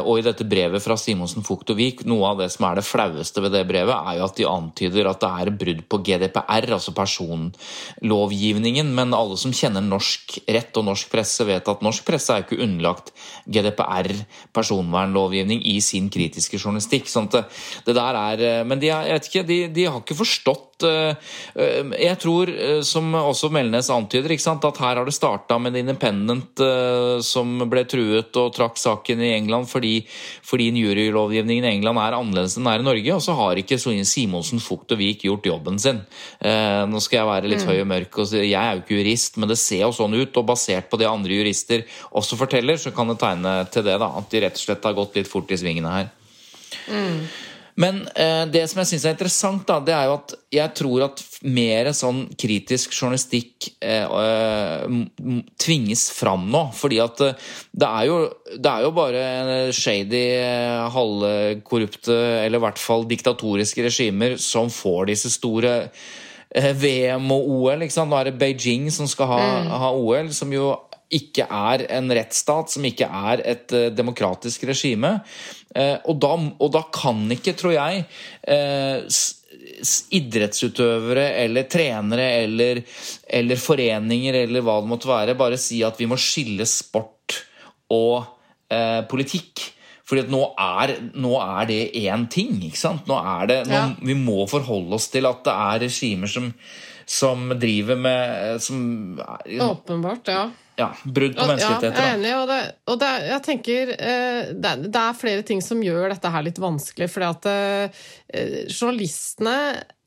og i dette brevet fra Simonsen Fugt og Vik, noe av det som er det flaueste ved det brevet, er jo at de antyder at det er et brudd på GDPR, altså personlovgivningen. Men alle som kjenner norsk rett og norsk presse, vet at norsk norsk presse er ikke underlagt GDPR, personvernlovgivning, i sin kritiske journalistikk. sånn at det der er, eh, Men de, jeg vet ikke, de, de har ikke forstått eh, eh, Jeg tror, som også Melnes antyder, at her har det starta med The Independent som ble truet og trakk saken i England fordi, fordi jurylovgivningen i England er annerledes enn den er i Norge. Og så har ikke Simonsen, Fugt og Vik gjort jobben sin. Nå skal jeg være litt mm. høy og mørk og si jeg er jo ikke jurist, men det ser jo sånn ut. Og basert på det andre jurister også forteller, så kan det tegne til det. da, At de rett og slett har gått litt fort i svingene her. Mm. Men eh, det som jeg syns er interessant, da, det er jo at jeg tror at mer sånn kritisk journalistikk eh, eh, tvinges fram nå. Fordi at eh, det er jo, det er jo bare shady, eh, halvkorrupte, eller i hvert fall diktatoriske regimer som får disse store VM og OL. Ikke sant? Nå er det Beijing som skal ha, mm. ha OL, som jo ikke er en rettsstat, som ikke er et uh, demokratisk regime. Uh, og, da, og, da, kan ikke, tror jeg, uh, idrettsutøvere eller trenere eller, eller, foreninger eller hva det måtte være, bare si at vi må skille sport og politikk. Fordi at nå er, nå er det én ting. ikke sant? Nå er det, nå, ja. Vi må forholde oss til at det er regimer som som driver med som, Åpenbart, ja. Ja, brudd på menneskerettigheter. Ja, jeg er enig, og, det, og det, jeg tenker det, det, er flere ting som gjør dette her litt vanskelig. fordi at eh, journalistene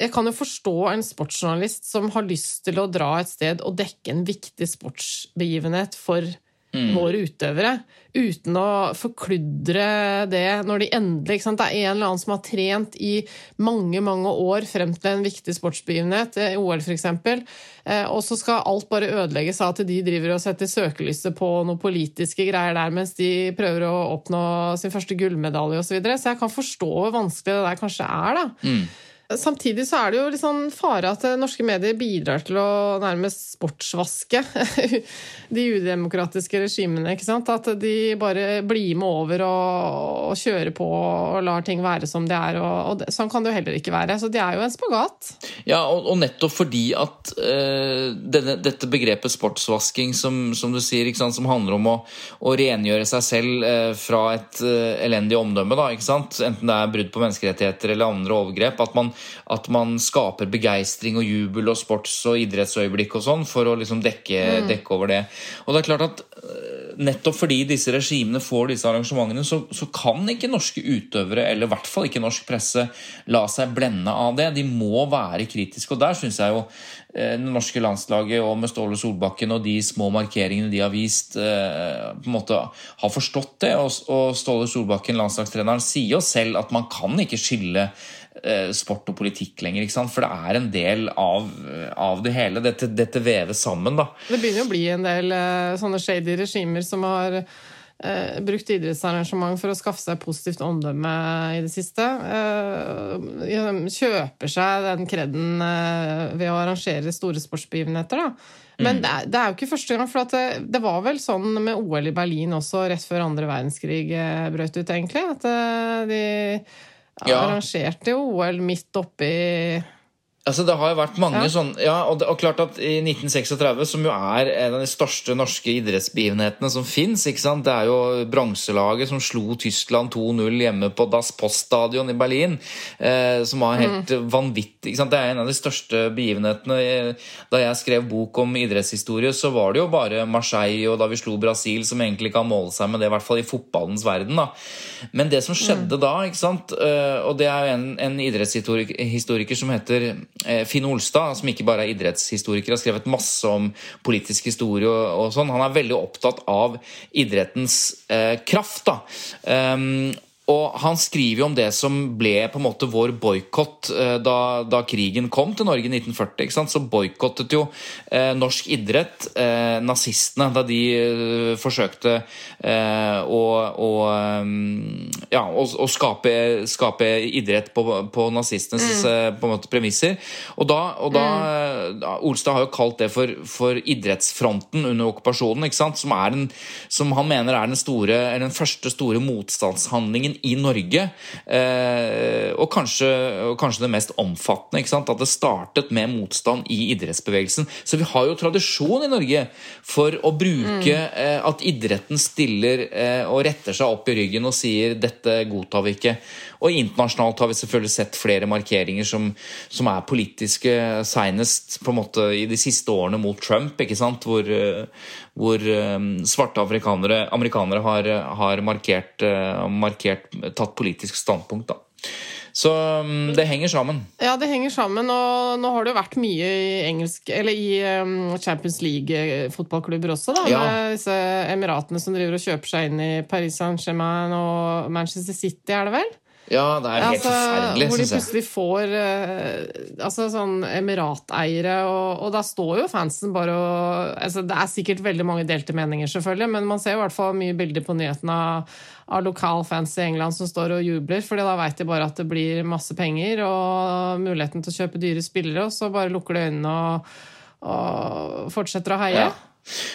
Jeg kan jo forstå en sportsjournalist som har lyst til å dra et sted og dekke en viktig sportsbegivenhet for mm. våre utøvere. Uten å forkludre det når de endelig? Det er en eller annen som har trent i mange mange år frem til en viktig sportsbegivenhet, eh, OL f.eks., eh, og så skal alt bare ødelegges av at de driver og setter søkelyset på noen politiske greier der mens de prøver å oppnå sin første gullmedalje osv. Så, videre. så jeg kan forstå hvor vanskelig det der kanskje er. da. Mm. Samtidig så er det jo litt sånn fare at norske medier bidrar til å nærmest sportsvaske de udemokratiske regimene. ikke sant? At de bare blir med over og, og kjører på og lar ting være som de er. Og, og det, sånn kan det jo heller ikke være. Så det er jo en spagat. Ja, og, og nettopp fordi at uh, denne, dette begrepet sportsvasking, som, som du sier, sant, som handler om å, å rengjøre seg selv uh, fra et uh, elendig omdømme, da, enten det er brudd på menneskerettigheter eller andre overgrep, at man at man skaper begeistring og jubel og sports- og idrettsøyeblikk og sånn for å liksom dekke, mm. dekke, over det. Og det er klart at eh, nettopp fordi disse regimene får disse arrangementene, så, så, kan ikke norske utøvere, eller i hvert fall ikke norsk presse, la seg blende av det. De må være kritiske. Og der syns jeg jo eh, det norske landslaget og med Ståle Solbakken og de små markeringene de har vist, eh, på en måte har forstått det. Og Ståle Solbakken, landslagstreneren, sier jo selv at man kan ikke skille sport og politikk lenger. ikke sant? For det er en del av, av det hele. Dette, dette, veves sammen, da. Det begynner å bli en del uh, sånne shady regimer som har eh, brukt idrettsarrangement for å skaffe seg positivt omdømme i det siste. Eh, kjøper seg den kreden ved å arrangere store sportsbegivenheter, da. Men mm. det, er, det, er, jo ikke første gang, for det, det, var vel sånn med OL i Berlin også rett før andre verdenskrig brøt ut, egentlig. At de ja. arrangerte OL midt oppi Altså, det har jo vært mange ja. sånne ja, og, det, og, klart at I 1936, som jo er en av de største norske idrettsbegivenhetene som fins Det er jo bronselaget som slo Tyskland 2-0 hjemme på Das Post-stadion i Berlin. Eh, som var helt mm. vanvittig. Det er en av de største begivenhetene. Da jeg skrev bok om idrettshistorie, så var det jo bare Marseille og da vi slo Brasil, som egentlig kan måle seg med det, i hvert fall i fotballens verden. da. Men det som skjedde mm. da, ikke sant? Eh, og det er jo en, en idrettshistoriker som heter Finn Olstad, som ikke bare er idrettshistoriker, har skrevet masse om politisk historie og, og sånn. Han er veldig opptatt av idrettens eh, kraft. da. Um, og han skriver jo om det som ble på en måte vår boikott eh, da, da, krigen kom til Norge i 1940. ikke sant? Så boikottet jo eh, norsk idrett eh, nazistene da de eh, forsøkte eh, å, å, eh, ja, å, å skape, skape, idrett på, på nazistenes mm. på premisser. Og da, og da mm. Olstad har jo kalt det for, for idrettsfronten under okkupasjonen, ikke sant? Som, en, som han mener er den, store, den første store motstandshandlingen i Norge. Eh, og kanskje, og kanskje det mest omfattende. At det startet med motstand i idrettsbevegelsen. Så vi har jo tradisjon i Norge for å bruke mm. at idretten stiller eh, og retter seg opp i ryggen og sier 'dette godtar vi ikke'. Og internasjonalt har vi selvfølgelig sett flere markeringer som, som er politiske, seinest på en måte i de siste årene mot Trump, ikke sant? hvor, hvor svarte afrikanere, amerikanere har, har markert, markert tatt politisk standpunkt, da. Så um, det henger sammen. Ja, det henger sammen. Og nå har det jo vært mye i engelsk Eller i um, Champions League-fotballklubber også, da. Ja. Med disse emiratene som driver og kjøper seg inn i Paris Saint-Germain og Manchester City, er det vel? Ja, det er helt altså, forferdelig, Hvor de plutselig får uh, altså sånn emirateiere, og, og da står jo fansen bare og altså, Det er sikkert veldig mange delte meninger, selvfølgelig, men man ser i hvert fall mye bilder på nyhetene av, av lokalfans i England som står og jubler, fordi da veit de bare at det blir masse penger og muligheten til å kjøpe dyre spillere, og så bare lukker de øynene og, og fortsetter å heie. Ja.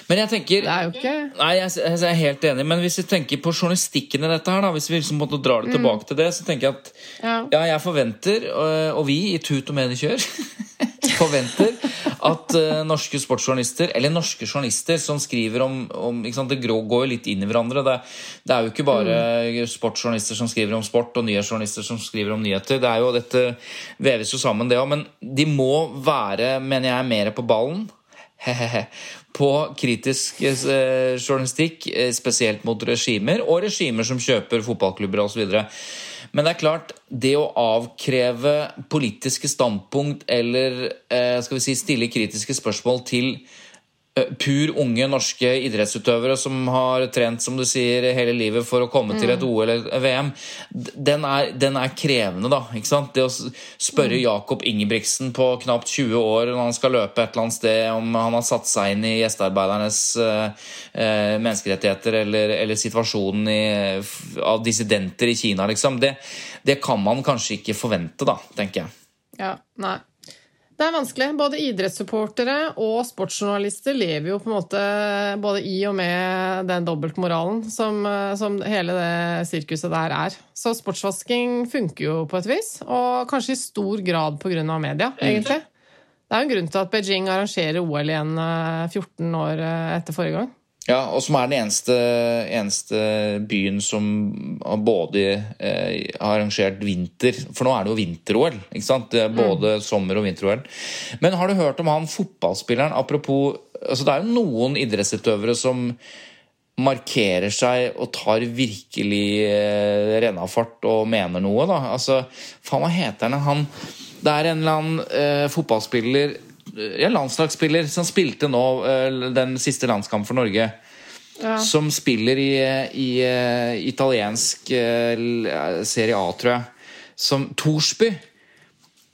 Men jeg tenker Det er jo ikke Nei, jeg, jeg, er helt enig, men hvis vi tenker på journalistikken i dette her, da, hvis vi liksom måtte dra det tilbake mm. til det, så tenker jeg at ja, ja jeg forventer, og, og vi i Tut og Medikjør forventer at uh, norske sportsjournalister, eller norske journalister som skriver om, om Det går jo litt inn i hverandre. Det, det, er jo ikke bare mm. sportsjournalister som skriver om sport, og nyhetsjournalister som skriver om nyheter. Det er jo, Dette veves jo sammen, det òg. Men de må være, mener jeg, mer på ballen. på kritisk eh, journalistikk, eh, spesielt mot regimer, og regimer som kjøper fotballklubber osv. Men det er klart, det å avkreve politiske standpunkt eller eh, skal vi si, stille kritiske spørsmål til Eh, pur unge norske idrettsutøvere som har trent som du sier, hele livet for å komme mm. til et mm. OL eller VM, den er, den er, krevende, da. ikke sant? Det å spørre mm. Jakob Ingebrigtsen på knapt 20 år når han skal løpe et eller annet sted, om han har satt seg inn i gjestearbeidernes uh, menneskerettigheter eller, eller situasjonen i, av dissidenter i Kina, liksom, det, det kan man kanskje ikke forvente, da, tenker jeg. Ja, nei. Det er vanskelig. Både idrettssupportere og sportsjournalister lever jo på en måte både i og med den dobbeltmoralen som, som hele det sirkuset der er. Så sportsvasking funker jo på et vis, og kanskje i stor grad pga. media, egentlig. Det er jo en grunn til at Beijing arrangerer OL igjen 14 eh, år eh, etter forrige gang. Ja, og som er den eneste, eneste byen som både eh, har arrangert vinter For nå er det jo vinter-OL. ikke sant? Både mm. sommer- og vinter-OL. Men har du hørt om han fotballspilleren? Apropos altså Det er jo noen idrettsutøvere som markerer seg og tar virkelig eh, rennafart og mener noe. da. Altså, Faen, hva heter han? han det er en eller annen eh, fotballspiller ja, landslagsspiller som spilte nå eh, den siste landskampen for Norge. Ja. Som spiller i, i, i italiensk eh, Serie A, tror jeg. Som Torsby.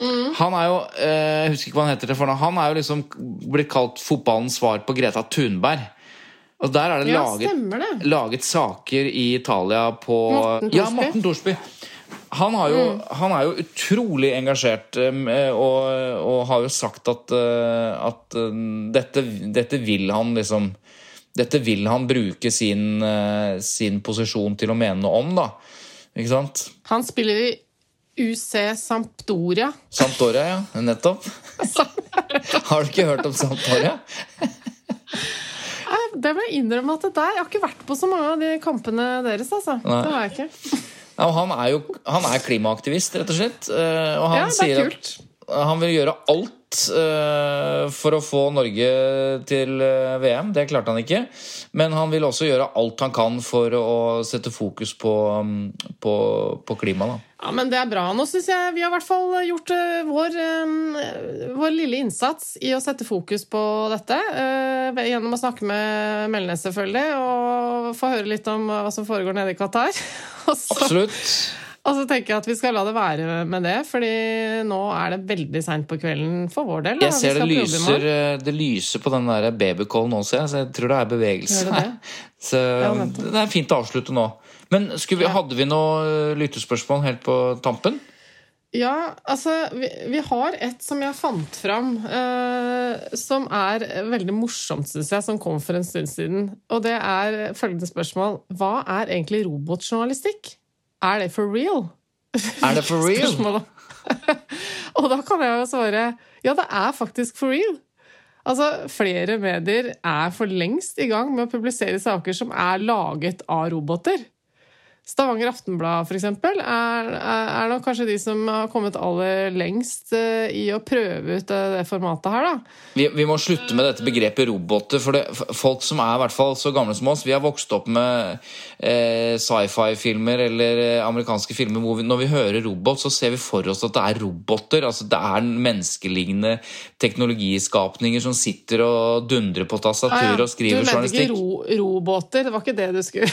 Mm. Han er jo Jeg husker ikke hva han heter til fornavn. Han er jo liksom blitt kalt fotballens svar på Greta Thunberg. Og der er det, ja, laget, det. laget, saker i Italia på Morten Thorsby. Ja, Morten. Han, jo, mm. han, er jo utrolig engasjert og, og har jo sagt at, eh, at eh, dette, dette, vil han liksom Dette vil han bruke sin, eh, sin, posisjon til å mene noe om, da. Ikke sant? Han spiller i UC Sampdoria. Sampdoria, ja. Nettopp. har du ikke hørt om Sampdoria? det må jeg innrømme at det der Jeg har ikke vært på så mange av de kampene deres, altså. Nei. Det har jeg ikke. Ja, han er jo han er klimaaktivist, rett og slett. Eh, og han ja, sier kult. at han vil gjøre alt uh, for å få Norge til uh, VM. Det klarte han ikke. Men han vil også gjøre alt han kan for å sette fokus på, um, på, på klima. Da. Ja, men Det er bra. Nå syns jeg vi har i hvert fall gjort uh, vår, vår, lille innsats i å sette fokus på dette. gjennom å snakke med Melnes, selvfølgelig, og få høre litt om hva som foregår nede i Qatar. Absolutt. Og så tenker jeg at vi skal la det være med det, fordi nå er det veldig seint på kvelden for vår del. Jeg ser det lyser, eh, det lyser, på den der babycallen nå, så jeg tror det er bevegelse. Det det? Så det er fint å avslutte nå. Men vi, hadde vi noe eh, lyttespørsmål helt på tampen? Ja, altså vi, vi, har et som jeg fant fram, eh, som er veldig morsomt, syns jeg, som kom for en stund siden. Og det er følgende spørsmål Hva er egentlig robotjournalistikk? Er det for real? Er det for real? og da kan jeg jo svare ja, det er faktisk for real. Altså, Flere medier er for lengst i gang med å publisere saker som er laget av roboter. Stavanger Aftenblad f.eks. Er, er, er nok kanskje de som har kommet aller lengst uh, i å prøve ut det, det formatet her. da. Vi, vi, må slutte med dette begrepet roboter. For det, folk som er i hvert fall så gamle som oss, vi har vokst opp med eh, sci-fi-filmer eller eh, amerikanske filmer hvor vi, når vi hører robot, så ser vi for oss at det er roboter. altså Det er menneskelignende teknologiskapninger som sitter og dundrer på tastaturet ah, ja. og skriver journalistikk. Du mente ikke ro robåter, det var ikke det du skulle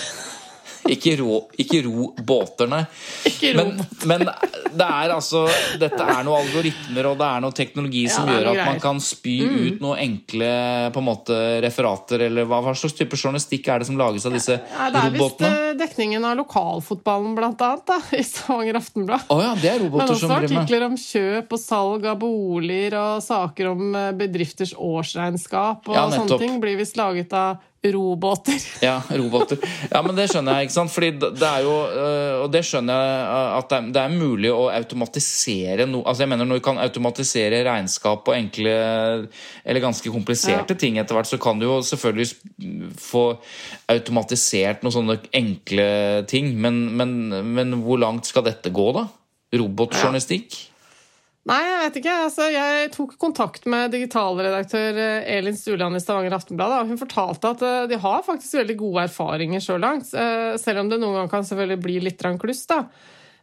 ikke ro, ikke ro båter, nei. Ikke ro. Men, men, det er altså Dette er noen algoritmer og det er noe teknologi som ja, gjør at man kan spy mm. ut noen enkle på en måte referater, eller hva, hva, slags type journalistikk er det som lages av disse ja, det robotene? Det er visst dekningen av lokalfotballen, blant annet, da, i Stavanger Aftenblad. Oh, ja, det er roboter Men også artikler om kjøp og salg av boliger og saker om eh, bedrifters årsregnskap og ja, sånne ting blir visst laget av Robåter. Ja, robåter. Ja, men det skjønner jeg, ikke sant? Fordi det er jo øh, Og det skjønner jeg øh, at det er mulig å automatisere noe Altså, jeg mener når du kan automatisere regnskap og enkle eller ganske kompliserte ja. ting etter hvert, så kan du jo selvfølgelig få automatisert noen sånne enkle ting. Men, men, men hvor langt skal dette gå, da? Robotjournalistikk? Ja. Nei, jeg vet ikke. Altså, jeg tok kontakt med digitalredaktør eh, Elin Stuland i Stavanger Aftenblad. Og hun fortalte at eh, de har faktisk veldig gode erfaringer så langt. Eh, selv om det noen ganger kan selvfølgelig bli litt kluss. da.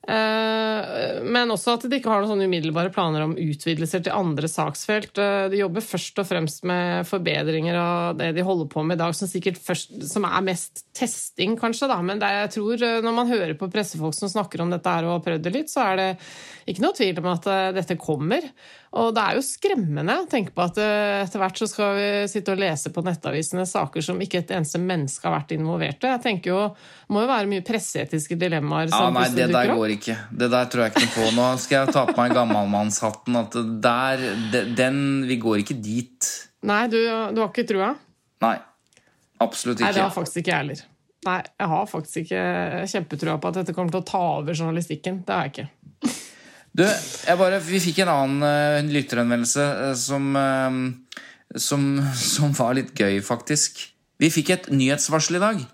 Men også at de ikke har noen sånne umiddelbare planer om utvidelser til andre saksfelt. De jobber først og fremst med forbedringer av det de holder på med i dag, som sikkert først, som er mest testing, kanskje. Da. Men jeg tror når man hører på pressefolk som snakker om dette her og har prøvd det litt, så er det ikke noe tvil om at dette kommer. Og det er jo skremmende å tenke på at etter hvert så skal vi sitte og lese på nettavisene saker som ikke et eneste menneske har vært involvert i. Jeg tenker jo, Det må jo være mye presseetiske dilemmaer som ja, nei, det der går ikke. Det der tror jeg ikke noe på. Nå skal jeg ta på meg gammalmannshatten. At der, den Vi går ikke dit. Nei, du, du har ikke trua? Nei. Absolutt ikke. Nei, det har faktisk ikke jeg heller. Nei, jeg har faktisk ikke kjempetrua på at dette kommer til å ta over journalistikken. Det har jeg ikke. Du, bare, vi fikk en annen uh, lytterhenvendelse uh, som, uh, som, som var litt gøy, faktisk. Vi fikk et nyhetsvarsel i dag.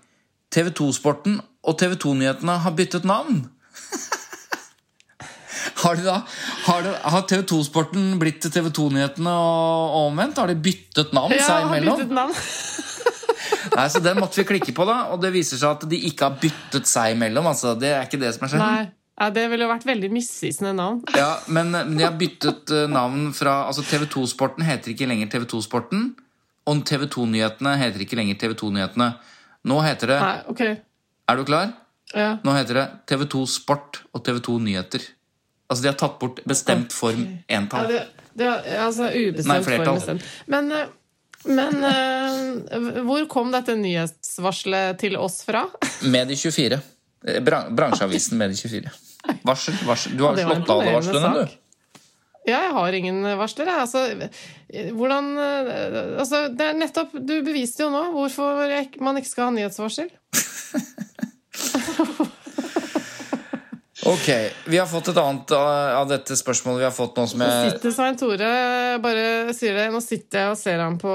TV 2-sporten og TV 2-nyhetene har byttet navn. har, da, har, har TV 2-sporten blitt til TV 2-nyhetene og, omvendt? Har de byttet navn ja, seg imellom? Byttet navn. Nei, så Den måtte vi klikke på, da, og det viser seg at de ikke har byttet seg imellom. Altså, det er ikke det som er skjedd. Ja, Det ville jo vært veldig misvisende navn. ja, Men, de har byttet uh, navn fra altså TV 2-sporten heter ikke lenger TV 2-sporten. Og TV 2-nyhetene heter ikke lenger TV 2-nyhetene. Nå heter det Nei, ok. Er du klar? Ja. Nå heter det TV 2 Sport og TV 2 Nyheter. Altså De har tatt bort bestemt form entall. Ja, det, det, altså ubestemt Nei, form bestemt. Men, eh, men uh, hvor kom dette nyhetsvarselet til oss fra? Medie24. Bransjeavisen Medie24. Varsel, varsel. Du har slått av alle varslene, du. Ja, jeg har ingen varsler. Altså, hvordan altså, det er nettopp, Du beviste jo nå hvorfor man ikke skal ha nyhetsvarsel. Ok, Vi har fått et annet av dette spørsmålet vi har fått nå som jeg Nå sitter Svein Tore bare sier det. Nå sitter jeg og ser ham på,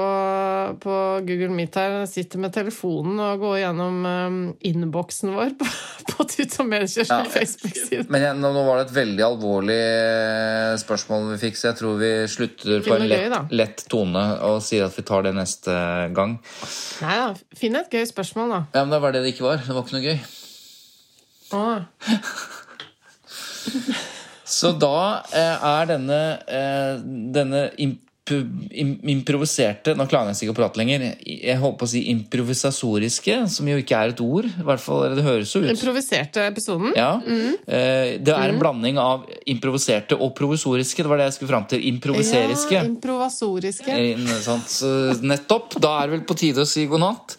på Google Meet her. Jeg sitter med telefonen og går gjennom um, innboksen vår på, på Tut og Mediekjørs ja, Facebook-side. Men jeg, nå var det et veldig alvorlig eh, spørsmål vi fikk, så jeg tror vi slutter på en lett, gøy, lett, tone og sier at vi tar det neste gang. Nei da, finn et gøy spørsmål, da. Ja, Men det var det det ikke var. Det var ikke noe gøy. Åh. Så da eh, er denne, eh, denne improviserte Nå klarer jeg ikke å prate lenger. Jeg holdt på å si improvisasoriske, som jo ikke er et ord. I hvert fall, Det høres jo ut Improviserte episoden? Ja. Mm. Det er en mm. blanding av improviserte og provisoriske. Det var det jeg skulle fram til. Improviseriske. Ja, improvasoriske. Nettopp. Da er det vel på tide å si god natt.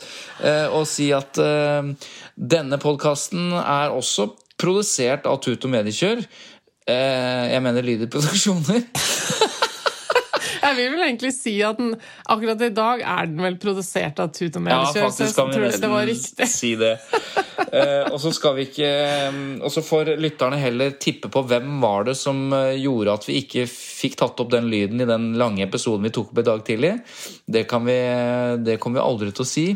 Og si at denne podkasten er også produsert av Tut og Mediekjør. Eh, jeg mener Lyder Produksjoner. Jeg vil vel egentlig si at den, akkurat i dag er den vel produsert av Tut og Mediekjør. Ja, faktisk kan vi nesten si det. Eh, og så skal vi ikke eh, Og så får lytterne heller tippe på hvem var det som eh, gjorde at vi ikke fikk tatt opp den lyden i den lange episoden vi tok opp i dag tidlig. Det, kan vi, det kommer vi aldri til å si.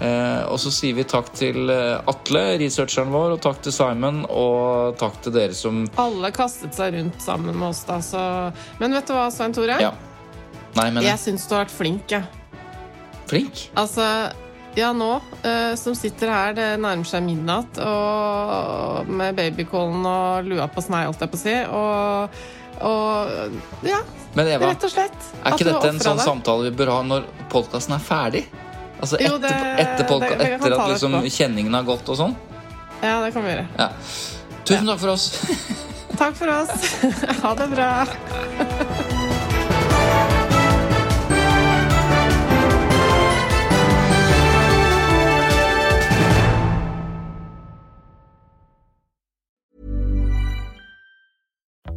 Eh, og så sier vi takk til eh, Atle, researcheren vår, og takk til Simon, og takk til dere som Alle kastet seg rundt sammen med oss, da, så Men vet du hva, Svein Tore? Ja. Nei, men... Jeg syns du har vært flink, jeg. Flink? Altså, ja, nå uh, som sitter her, det nærmer seg midnatt, og med babycallen og lua på snei, holdt jeg på å si, og, og ja, men Eva, rett og slett. Er ikke dette en sånn deg? samtale vi bør ha når podkasten er ferdig? Altså etter, jo, det, etter, det, etter at liksom kjenningen har gått og sånn? Ja, det kan vi gjøre. Ja. Tusen takk for oss. takk for oss. Ha det bra.